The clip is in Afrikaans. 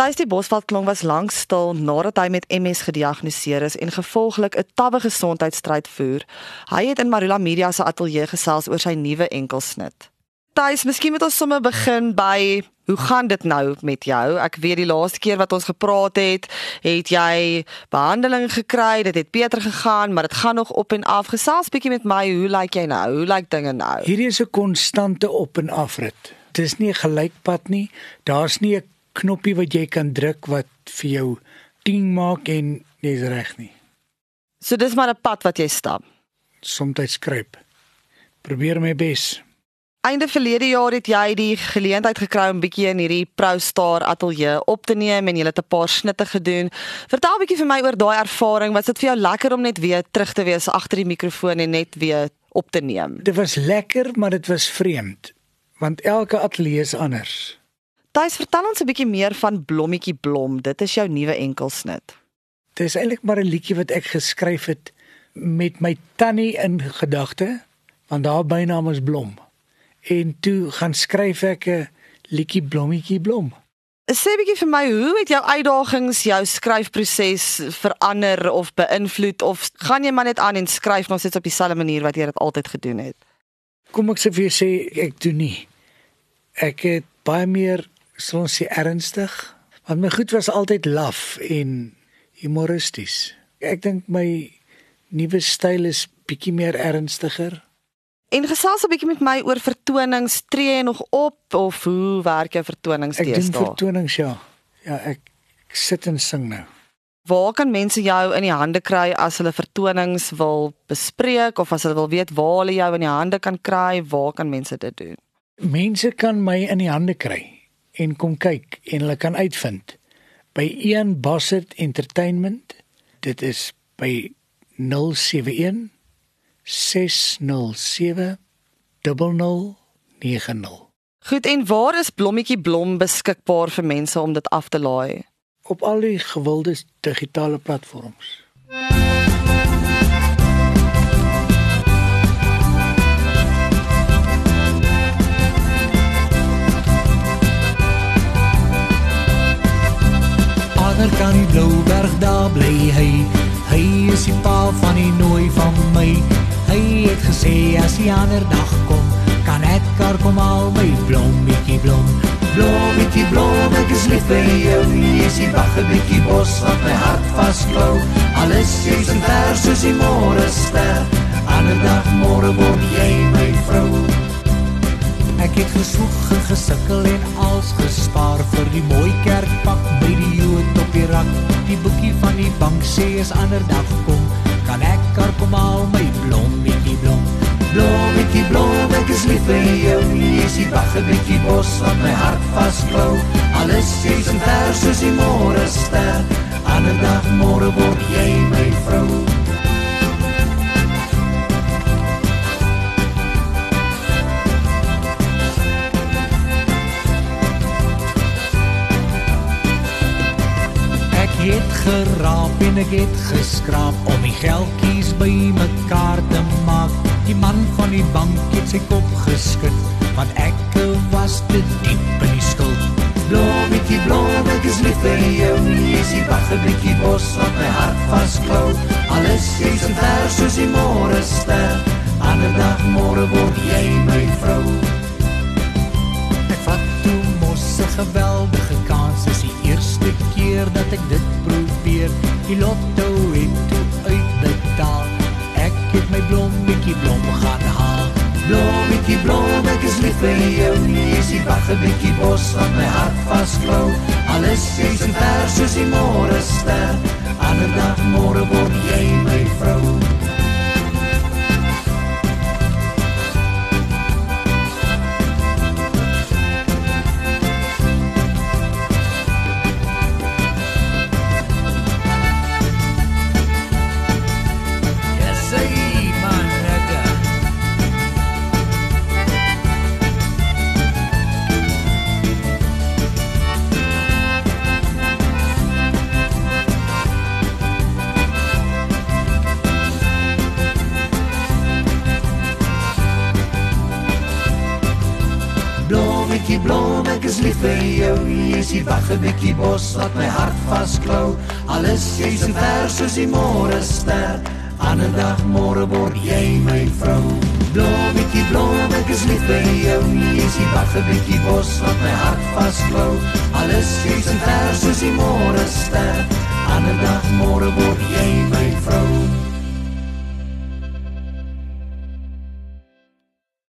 Tuis die Bosveldklong was lank stil nadat hy met MS gediagnoseer is en gevolglik 'n tawwe gesondheidsstryd voer. Hy het in Marula Media se ateljee gesels oor sy nuwe enkelsnit. Tuis, miskien moet ons sommer begin by hoe gaan dit nou met jou? Ek weet die laaste keer wat ons gepraat het, het jy behandeling gekry, dit het beter gegaan, maar dit gaan nog op en af. Gesels bietjie met my, hoe lyk jy nou? Hoe lyk dinge nou? Hierdie is 'n konstante op en af rit. Dit is nie 'n gelykpad nie. Daar's nie 'n knoppie wat jy kan druk wat vir jou ding maak en jy's reg nie. So dis maar 'n pad wat jy stap. Soms skryp. Probeer my bes. Einde verlede jaar het jy die geleentheid gekry om bietjie in hierdie ProStar ateljee op te neem en jy het 'n paar snitte gedoen. Vertel bietjie vir my oor daai ervaring. Was dit vir jou lekker om net weer terug te wees agter die mikrofoon en net weer op te neem? Dit was lekker, maar dit was vreemd want elke ateljee is anders. Tuis, vertel ons 'n bietjie meer van Blommetjie Blom. Dit is jou nuwe enkelsnit. Dit is eintlik maar 'n liedjie wat ek geskryf het met my tannie in gedagte, want haar bynaam is Blom en toe gaan skryf ek 'n liedjie blommetjie blom. Sê bietjie vir my, hoe het jou uitdagings jou skryfproses verander of beïnvloed of gaan jy maar net aan en skryf nog steeds op dieselfde manier wat jy dit altyd gedoen het? Kom ek sê vir jou sê ek doen nie. Ek het baie meer soms se ernstig, want my goed was altyd laf en humoristies. Ek dink my nuwe styl is bietjie meer ernstiger. En gesels 'n bietjie met my oor vertonings, tree jy nog op of hoe werk jou vertonings teenoor? Ek doen vertonings ja. Ja, ek, ek sit en sing nou. Waar kan mense jou in die hande kry as hulle vertonings wil bespreek of as hulle wil weet waar hulle jou in die hande kan kry? Waar kan mense dit doen? Mense kan my in die hande kry en kom kyk en hulle kan uitvind by Ian Bossert Entertainment. Dit is by 071 607 0090. Goed en waar is Blommetjie Blom beskikbaar vir mense om dit af te laai? Op al die gewilde digitale platforms. Ander kan die Blouberg daar bly hy. Hy is die pa van die nooi van my. Hy het gesê as die ander dag kom, kan ek kar kom al my blommetjie blom. Blommetjie blom, ek is lief vir jou. Jy is die wagge bietjie bos wat my hart vasklou. Alles is in vers soos die môre ster. Ander dag môre word jy my. Ek het gesoek en gesukkel en als gespaar vir die mooi kerkpak by die Jood op die rak. Die boekie van die bank sê as ander dag kom, kan ek kar kom al my blommetjie blom. Blommetjie blom, ek is lief vir jou. Jy is die wagge bietjie bos wat my hart vasklou. Alles is in vers soos die môre ster. Ander dag môre word jy my vrou. Geraap en ek het geskraap om die geldjies by mekaar te maak. Die man van die bank het sy kop geskud, want ek was te diep in die skuld. Blommetjie blom, ek is lief vir jou, jy is die wagge bietjie bos wat my hart vasklou. Alles is in vers soos die môre ster, ander dag môre word jy my vrou. Ek vat toe mos 'n geweldige kans, is die eerste keer dat ek dit probeer. Die lotto het toe uitbetaal. Ek het my blommetjie blom gaan haal. Blommetjie blom, ek is lief vir jou. Jy is die wagge bietjie bos wat my hart vasklou. Alles is in vers soos die môre ster. Ander dag môre word jy my vrou. Vir jou, jy is die wag 'n bietjie bos wat my hart vasklou. Alles jy so ver soos die môre ster. Ander dag môre word jy my vrou. Blommetjie blom, ek is lief vir jou, jy is die wag 'n bietjie bos wat my hart vasklou. Alles jy so ver soos die môre ster. Ander dag môre